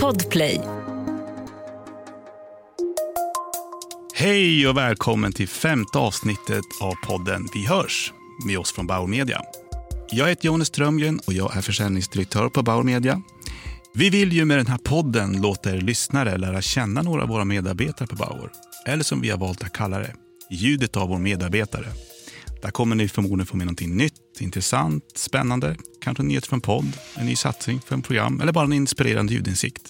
Podplay. Hej och välkommen till femte avsnittet av podden Vi hörs med oss från Bauer Media. Jag heter Jonas Strömgren och jag är försäljningsdirektör på Bauer Media. Vi vill ju med den här podden låta er lyssnare lära känna några av våra medarbetare på Bauer. Eller som vi har valt att kalla det, ljudet av vår medarbetare. Där kommer ni förmodligen få med någonting nytt, intressant, spännande, kanske nyheter från podd, en ny satsning för en program eller bara en inspirerande ljudinsikt.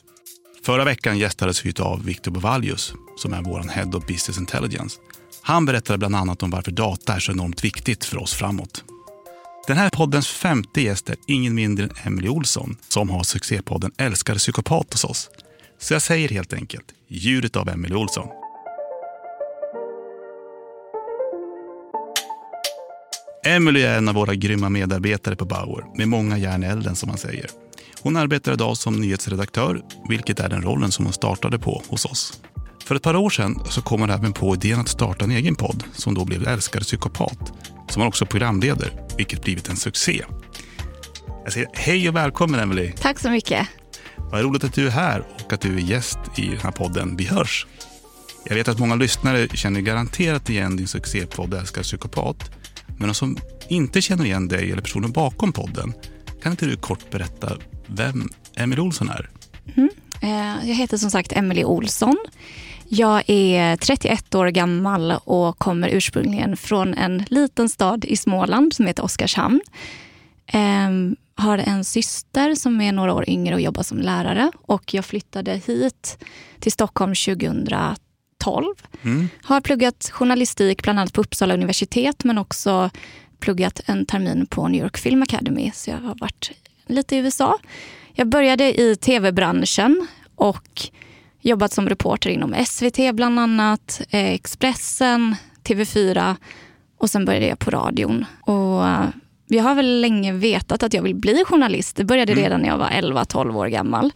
Förra veckan gästades vi av Victor Bovallius som är vår Head of Business Intelligence. Han berättade bland annat om varför data är så enormt viktigt för oss framåt. Den här poddens femte gäst är ingen mindre än Emily Olsson som har succépodden Älskade psykopat hos oss. Så jag säger helt enkelt ljudet av Emily Olsson. Emily är en av våra grymma medarbetare på Bauer med många järn i elden som man säger. Hon arbetar idag som nyhetsredaktör, vilket är den rollen som hon startade på hos oss. För ett par år sedan så kom hon även på idén att starta en egen podd som då blev Älskade psykopat, som hon också programleder, vilket blivit en succé. Jag säger hej och välkommen Emily. Tack så mycket. Vad roligt att du är här och att du är gäst i den här podden Vi hörs. Jag vet att många lyssnare känner garanterat igen din succépodd Älskade psykopat. Men de som inte känner igen dig eller personen bakom podden, kan inte du kort berätta vem Emelie Olsson är? Mm. Eh, jag heter som sagt Emily Olsson. Jag är 31 år gammal och kommer ursprungligen från en liten stad i Småland som heter Oskarshamn. Ehm, har en syster som är några år yngre och jobbar som lärare. Och jag flyttade hit till Stockholm 2012. Mm. Har pluggat journalistik bland annat på Uppsala universitet men också pluggat en termin på New York Film Academy. Så jag har varit lite i USA. Jag började i tv-branschen och jobbat som reporter inom SVT bland annat, eh, Expressen, TV4 och sen började jag på radion. Och eh, jag har väl länge vetat att jag vill bli journalist. Det började mm. redan när jag var 11-12 år gammal.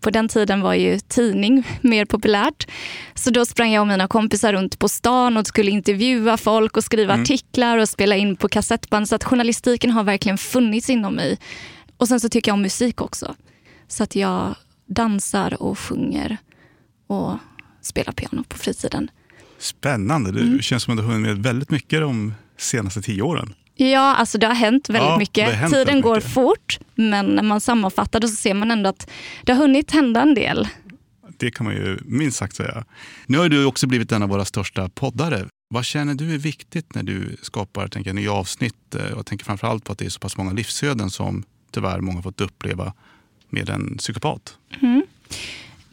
På den tiden var ju tidning mer populärt. Så då sprang jag och mina kompisar runt på stan och skulle intervjua folk och skriva mm. artiklar och spela in på kassettband. Så att journalistiken har verkligen funnits inom mig. Och sen så tycker jag om musik också. Så att jag dansar och sjunger och spelar piano på fritiden. Spännande. Det mm. känns som att du har hunnit med väldigt mycket de senaste tio åren. Ja, alltså det har hänt väldigt ja, mycket. Hänt Tiden väldigt går mycket. fort, men när man sammanfattar det så ser man ändå att det har hunnit hända en del. Det kan man ju minst sagt säga. Nu har du också blivit en av våra största poddare. Vad känner du är viktigt när du skapar tänker, nya avsnitt? Eh, jag tänker framförallt på att det är så pass många livsöden som tyvärr många fått uppleva med en psykopat. Mm.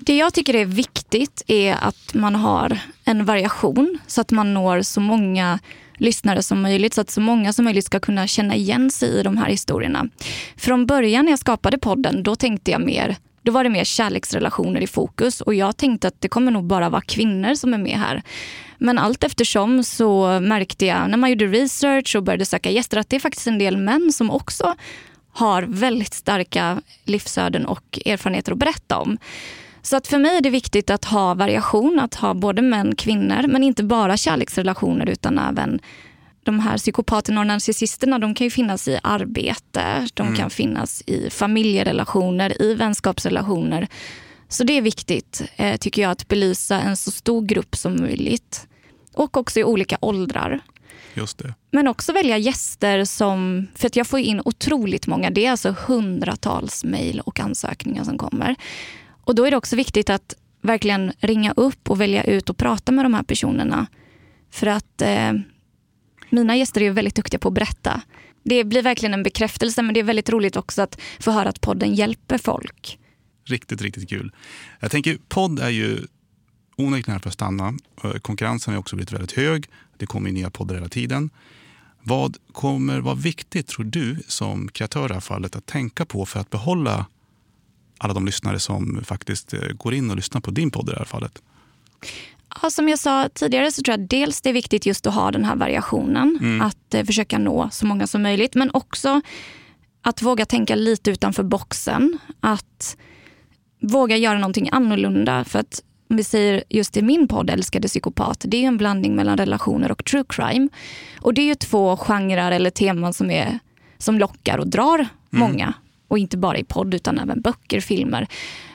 Det jag tycker är viktigt är att man har en variation så att man når så många lyssnare som möjligt så att så många som möjligt ska kunna känna igen sig i de här historierna. Från början när jag skapade podden, då tänkte jag mer då var det mer kärleksrelationer i fokus och jag tänkte att det kommer nog bara vara kvinnor som är med här. Men allt eftersom så märkte jag när man gjorde research och började söka gäster att det är faktiskt en del män som också har väldigt starka livsöden och erfarenheter att berätta om. Så att för mig är det viktigt att ha variation, att ha både män och kvinnor, men inte bara kärleksrelationer utan även de här psykopaterna och narcissisterna de kan ju finnas i arbete, de mm. kan finnas i familjerelationer, i vänskapsrelationer. Så det är viktigt, eh, tycker jag, att belysa en så stor grupp som möjligt. Och också i olika åldrar. Just det. Men också välja gäster som, för att jag får in otroligt många, det är alltså hundratals mejl och ansökningar som kommer. Och då är det också viktigt att verkligen ringa upp och välja ut och prata med de här personerna. För att eh, mina gäster är väldigt duktiga på att berätta. Det blir verkligen en bekräftelse men det är väldigt roligt också att få höra att podden hjälper folk. Riktigt, riktigt kul. Jag tänker podd är ju onekligen här för att stanna. Eh, konkurrensen har också blivit väldigt hög. Det kommer nya poddar hela tiden. Vad kommer vara viktigt tror du som kreatör i det här fallet att tänka på för att behålla alla de lyssnare som faktiskt eh, går in och lyssnar på din podd i det här fallet? Ja, som jag sa tidigare så tror jag dels det är viktigt just att ha den här variationen. Mm. Att eh, försöka nå så många som möjligt. Men också att våga tänka lite utanför boxen. Att våga göra någonting annorlunda. För att om vi säger just i min podd Älskade psykopat, det är en blandning mellan relationer och true crime. Och det är ju två genrer eller teman som, är, som lockar och drar mm. många och inte bara i podd utan även böcker, filmer.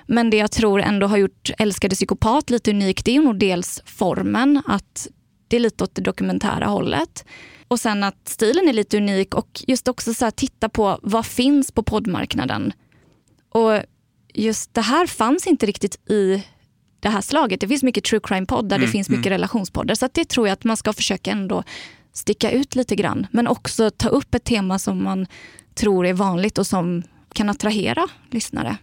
Men det jag tror ändå har gjort Älskade psykopat lite unikt det är nog dels formen, att det är lite åt det dokumentära hållet. Och sen att stilen är lite unik och just också så titta på vad finns på poddmarknaden. Och just det här fanns inte riktigt i det här slaget. Det finns mycket true crime-poddar, mm, det finns mycket mm. relationspoddar. Så det tror jag att man ska försöka ändå sticka ut lite grann. Men också ta upp ett tema som man tror är vanligt och som kan attrahera lyssnare.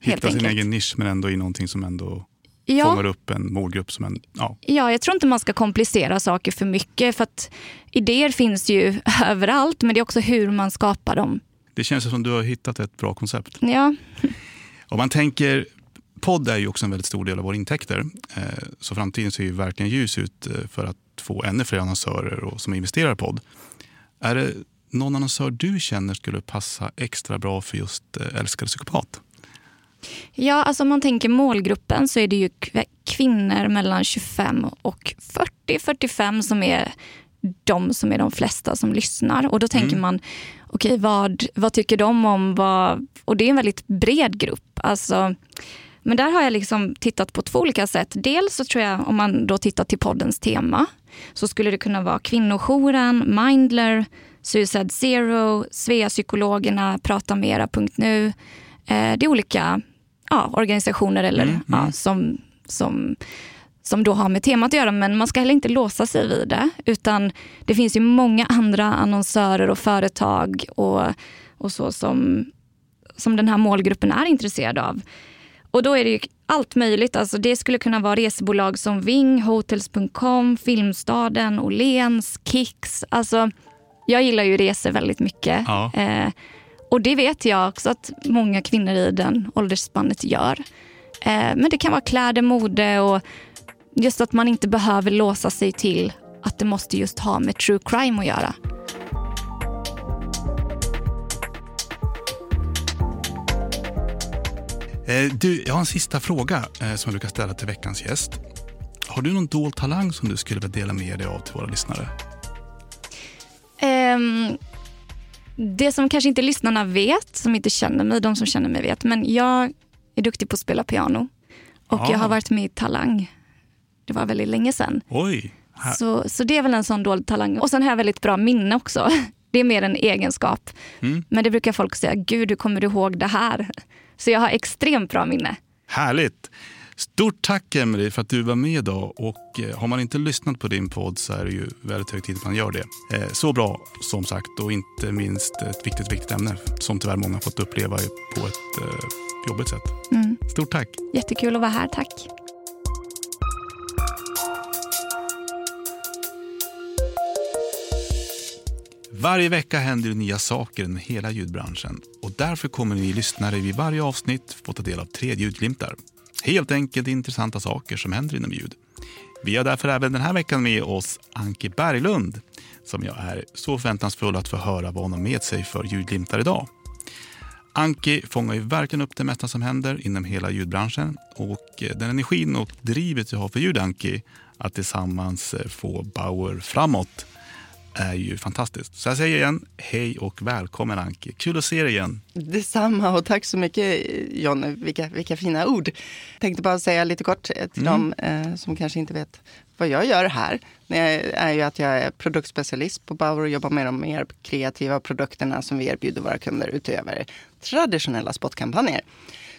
Hitta sin egen nisch men ändå i någonting som ändå ja. fångar upp en målgrupp. Som en, ja. ja, jag tror inte man ska komplicera saker för mycket. För att idéer finns ju överallt men det är också hur man skapar dem. Det känns som du har hittat ett bra koncept. Ja. Om man tänker podd är ju också en väldigt stor del av våra intäkter. Eh, så framtiden ser ju verkligen ljus ut eh, för att få ännu fler annonsörer och som investerar i podd. Är det någon annonsör du känner skulle passa extra bra för just eh, Älskade psykopat? Ja, alltså om man tänker målgruppen så är det ju kvinnor mellan 25 och 40-45 som är de som är de flesta som lyssnar. Och då tänker mm. man, okej okay, vad, vad tycker de om vad... Och det är en väldigt bred grupp. Alltså, men där har jag liksom tittat på två olika sätt. Dels så tror jag, om man då tittar till poddens tema, så skulle det kunna vara Kvinnojouren, Mindler, Suicide Zero, Sveapsykologerna, Pratamera.nu. Eh, det är olika ja, organisationer eller, mm, ja, mm. som, som, som då har med temat att göra. Men man ska heller inte låsa sig vid det. Utan det finns ju många andra annonsörer och företag och, och så som, som den här målgruppen är intresserad av. Och då är det ju allt möjligt. Alltså det skulle kunna vara resebolag som Ving, Hotels.com, Filmstaden, Åhléns, Kicks. Alltså, jag gillar ju resor väldigt mycket. Ja. Eh, och det vet jag också att många kvinnor i den åldersspannet gör. Eh, men det kan vara kläder, mode och just att man inte behöver låsa sig till att det måste just ha med true crime att göra. Eh, du, jag har en sista fråga eh, som jag brukar ställa till veckans gäst. Har du någon dold talang som du skulle vilja dela med dig av till våra lyssnare? Um, det som kanske inte lyssnarna vet, som inte känner mig, de som känner mig vet, men jag är duktig på att spela piano. Och ja. jag har varit med i Talang. Det var väldigt länge sedan. Oj. Så, så det är väl en sån dold talang. Och sen har jag väldigt bra minne också. Det är mer en egenskap. Mm. Men det brukar folk säga, gud hur kommer du ihåg det här? Så jag har extremt bra minne. Härligt! Stort tack Emelie för att du var med idag. Och eh, har man inte lyssnat på din podd så är det ju väldigt hög tid att man gör det. Eh, så bra som sagt och inte minst ett viktigt, viktigt ämne som tyvärr många fått uppleva på ett eh, jobbigt sätt. Mm. Stort tack! Jättekul att vara här, tack. Varje vecka händer det nya saker inom hela ljudbranschen och därför kommer ni lyssnare vid varje avsnitt få ta del av tre ljudglimtar. Helt enkelt intressanta saker som händer inom ljud. Vi har därför även den här veckan med oss Anke Berglund som jag är så förväntansfull att få höra vad hon har med sig för ljudlimtar. idag. Anki fångar ju verkligen upp det mesta som händer inom hela ljudbranschen och eh, den energin och drivet du har för ljud, Anki, att tillsammans eh, få Bauer framåt är ju fantastiskt. Så jag säger igen, hej och välkommen Anki. Kul att se dig igen. Detsamma och tack så mycket John. Vilka, vilka fina ord. Tänkte bara säga lite kort till mm. dem eh, som kanske inte vet vad jag gör här. Det är ju att jag är produktspecialist på Bauer och jobbar med de mer kreativa produkterna som vi erbjuder våra kunder utöver traditionella spotkampanjer.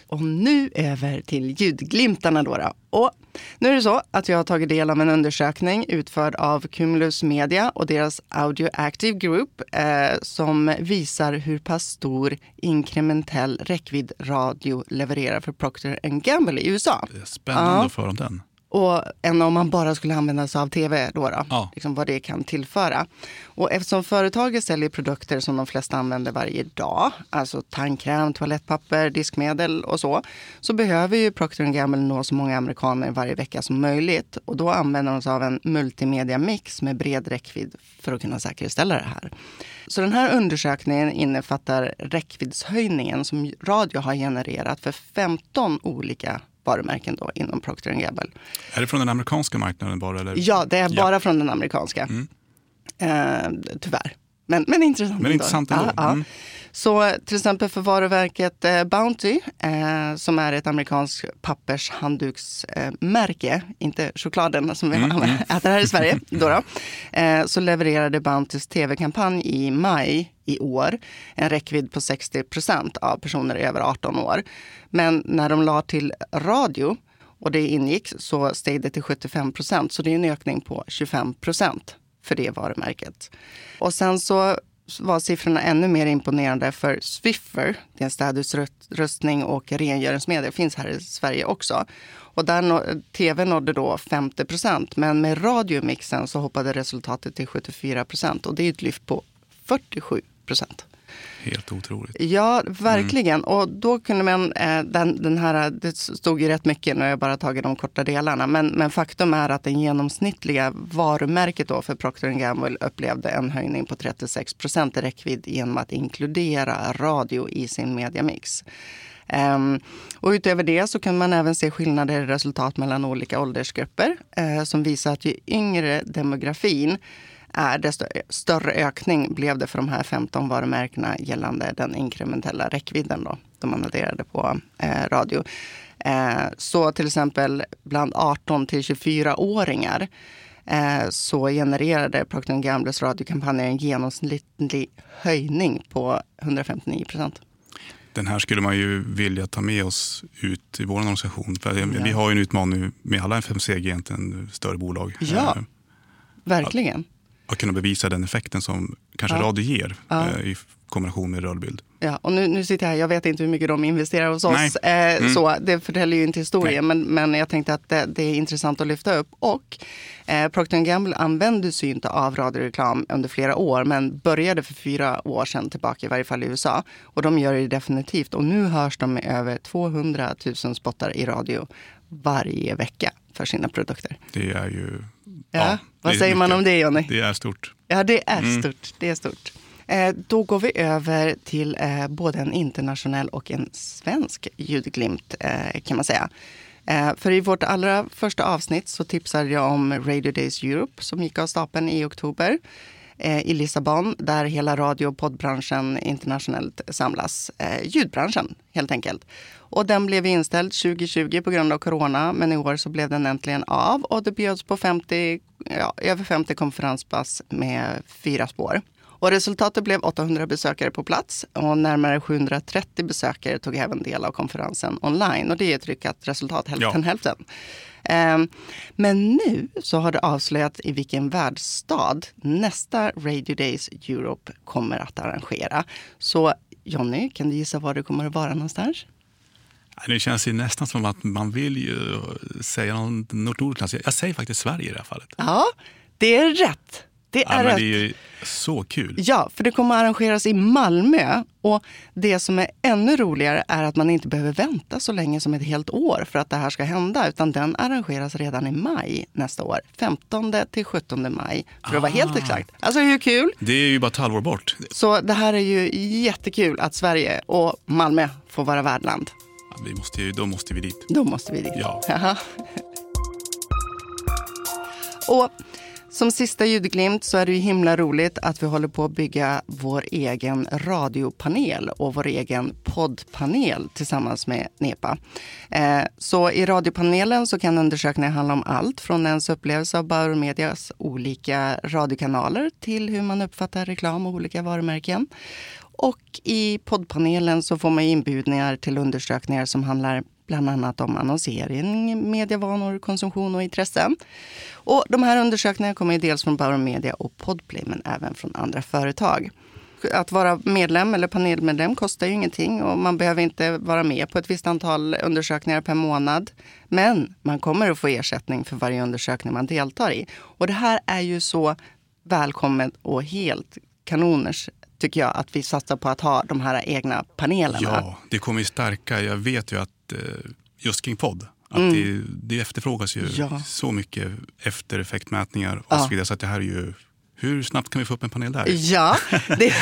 Och nu över till ljudglimtarna då. då. Och nu är det så att jag har tagit del av en undersökning utförd av Cumulus Media och deras Audio Active Group eh, som visar hur pass stor inkrementell räckvidd radio levererar för Procter Gamble i USA. Det är spännande ja. höra om den och än om man bara skulle använda sig av tv. Då, då ja. liksom vad det kan tillföra. Och eftersom företaget säljer produkter som de flesta använder varje dag, alltså tandkräm, toalettpapper, diskmedel och så, så behöver ju Procter Gamble nå så många amerikaner varje vecka som möjligt. Och då använder de sig av en multimedia-mix med bred räckvidd för att kunna säkerställa det här. Så den här undersökningen innefattar räckviddshöjningen som radio har genererat för 15 olika varumärken då inom Procter Gamble. Är det från den amerikanska marknaden bara? Eller? Ja, det är bara från den amerikanska. Mm. Eh, tyvärr. Men, men intressant. Men intressant ändå. Ja, mm. Så till exempel för varumärket eh, Bounty, eh, som är ett amerikanskt pappershandduksmärke, inte chokladen som vi mm, mm. äter här i Sverige, då, då eh, så levererade Bountys tv-kampanj i maj i år en räckvidd på 60 procent av personer över 18 år. Men när de la till radio och det ingick så steg det till 75 procent. Så det är en ökning på 25 procent för det varumärket. Och sen så var siffrorna ännu mer imponerande för Swiffer. Det är en städutrustning och rengöringsmedel. finns här i Sverige också. Och där nå, tv nådde då 50 procent. Men med radiomixen så hoppade resultatet till 74 procent. Och det är ett lyft på 47 procent. Helt otroligt. Ja, verkligen. Mm. Och då kunde man, eh, den, den här, det stod ju rätt mycket, nu har jag bara tagit de korta delarna. Men, men faktum är att den genomsnittliga varumärket då för Procter Gamble upplevde en höjning på 36 procent i räckvidd genom att inkludera radio i sin mediamix. Um, och utöver det så kan man även se skillnader i resultat mellan olika åldersgrupper uh, som visar att ju yngre demografin är, desto större ökning blev det för de här 15 varumärkena gällande den inkrementella räckvidden då, de man adderade på eh, radio. Eh, så till exempel bland 18 till 24-åringar eh, så genererade Procter Gambles radiokampanjer en genomsnittlig höjning på 159 procent. Den här skulle man ju vilja ta med oss ut i vår organisation. För ja. Vi har ju en utmaning med alla FMCG, egentligen större bolag. Ja, eh, verkligen att kunna bevisa den effekten som kanske ja. radio ger ja. eh, i kombination med rörbild. Ja, och nu, nu sitter jag här, jag vet inte hur mycket de investerar hos oss. Eh, mm. så, det förtäller ju inte historien, men, men jag tänkte att det, det, är intressant att lyfta upp. Och eh, Procter Gamble använde sig inte av radioreklam under flera år, men började för fyra år sedan tillbaka, i varje fall i USA. Och de gör det definitivt. Och nu hörs de med över 200 000 spottar i radio varje vecka för sina produkter. Det är ju Ja, vad säger mycket. man om det Jonny? Det är stort. Ja, det är mm. stort. Det är stort. Eh, då går vi över till eh, både en internationell och en svensk ljudglimt eh, kan man säga. För i vårt allra första avsnitt så tipsade jag om Radio Days Europe som gick av stapeln i oktober Eh, i Lissabon där hela radio och poddbranschen internationellt samlas. Eh, ljudbranschen helt enkelt. Och den blev inställd 2020 på grund av corona, men i år så blev den äntligen av och det bjöds på 50, ja, över 50 konferenspass med fyra spår. Och resultatet blev 800 besökare på plats och närmare 730 besökare tog även del av konferensen online. Och det är ett lyckat resultat, hälften ja. hälften. Um, men nu så har det avslöjat i vilken världsstad nästa Radio Days Europe kommer att arrangera. Så Jonny, kan du gissa var det kommer att vara någonstans? Det känns ju nästan som att man vill ju säga något ordentligt. Jag säger faktiskt Sverige i det här fallet. Ja, det är rätt. Det är, ja, men det är ju så kul. Ja, för det kommer att arrangeras i Malmö. Och det som är ännu roligare är att man inte behöver vänta så länge som ett helt år för att det här ska hända. Utan den arrangeras redan i maj nästa år. 15 till 17 maj, för att ah. vara helt ah. exakt. Alltså hur kul? Det är ju bara ett halvår bort. Så det här är ju jättekul att Sverige och Malmö får vara värdland. Vi måste ju, då måste vi dit. Då måste vi dit. Ja. och som sista ljudglimt så är det ju himla roligt att vi håller på att bygga vår egen radiopanel och vår egen poddpanel tillsammans med NEPA. Eh, så i radiopanelen så kan undersökningen handla om allt från ens upplevelse av Bauer Medias olika radiokanaler till hur man uppfattar reklam och olika varumärken. Och i poddpanelen så får man inbjudningar till undersökningar som handlar bland annat om annonsering, medievanor, konsumtion och intressen. Och de här undersökningarna kommer dels från Bauer Media och Podplay, men även från andra företag. Att vara medlem eller panelmedlem kostar ju ingenting och man behöver inte vara med på ett visst antal undersökningar per månad. Men man kommer att få ersättning för varje undersökning man deltar i. Och det här är ju så välkommet och helt kanoners tycker jag, att vi satsar på att ha de här egna panelerna. Ja, det kommer ju stärka. Jag vet ju att just kring podd, att mm. det, det efterfrågas ju ja. så mycket efter effektmätningar och ja. så vidare. Så att det här är ju hur snabbt kan vi få upp en panel där? Ja, det,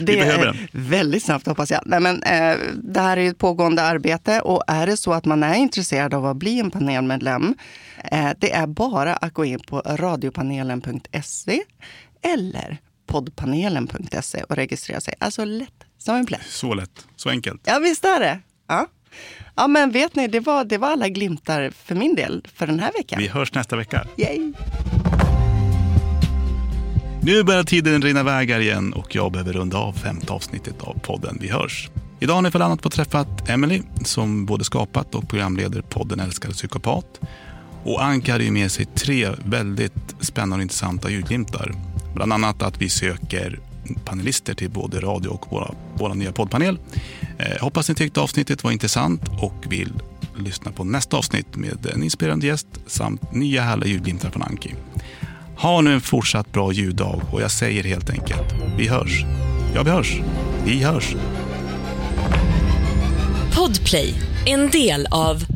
det är väldigt snabbt hoppas jag. Nej, men, eh, det här är ett pågående arbete och är det så att man är intresserad av att bli en panelmedlem, eh, det är bara att gå in på radiopanelen.se eller poddpanelen.se och registrera sig. Alltså lätt som en plätt. Så lätt, så enkelt. Ja, visst är det. Ja. Ja, men vet ni, det var, det var alla glimtar för min del för den här veckan. Vi hörs nästa vecka. Yay! Nu börjar tiden rinna iväg här igen och jag behöver runda av femte avsnittet av podden Vi hörs. Idag har ni för annat på träffat Emily som både skapat och programleder podden Älskade psykopat. Och Anka hade ju med sig tre väldigt spännande och intressanta ljudglimtar. Bland annat att vi söker panelister till både radio och våra, våra nya poddpanel. Eh, hoppas ni tyckte avsnittet var intressant och vill lyssna på nästa avsnitt med en inspirerande gäst samt nya härliga ljudglimtar från Anki. Ha nu en fortsatt bra ljuddag och jag säger helt enkelt, vi hörs. Ja, vi hörs. Vi hörs. Podplay, en del av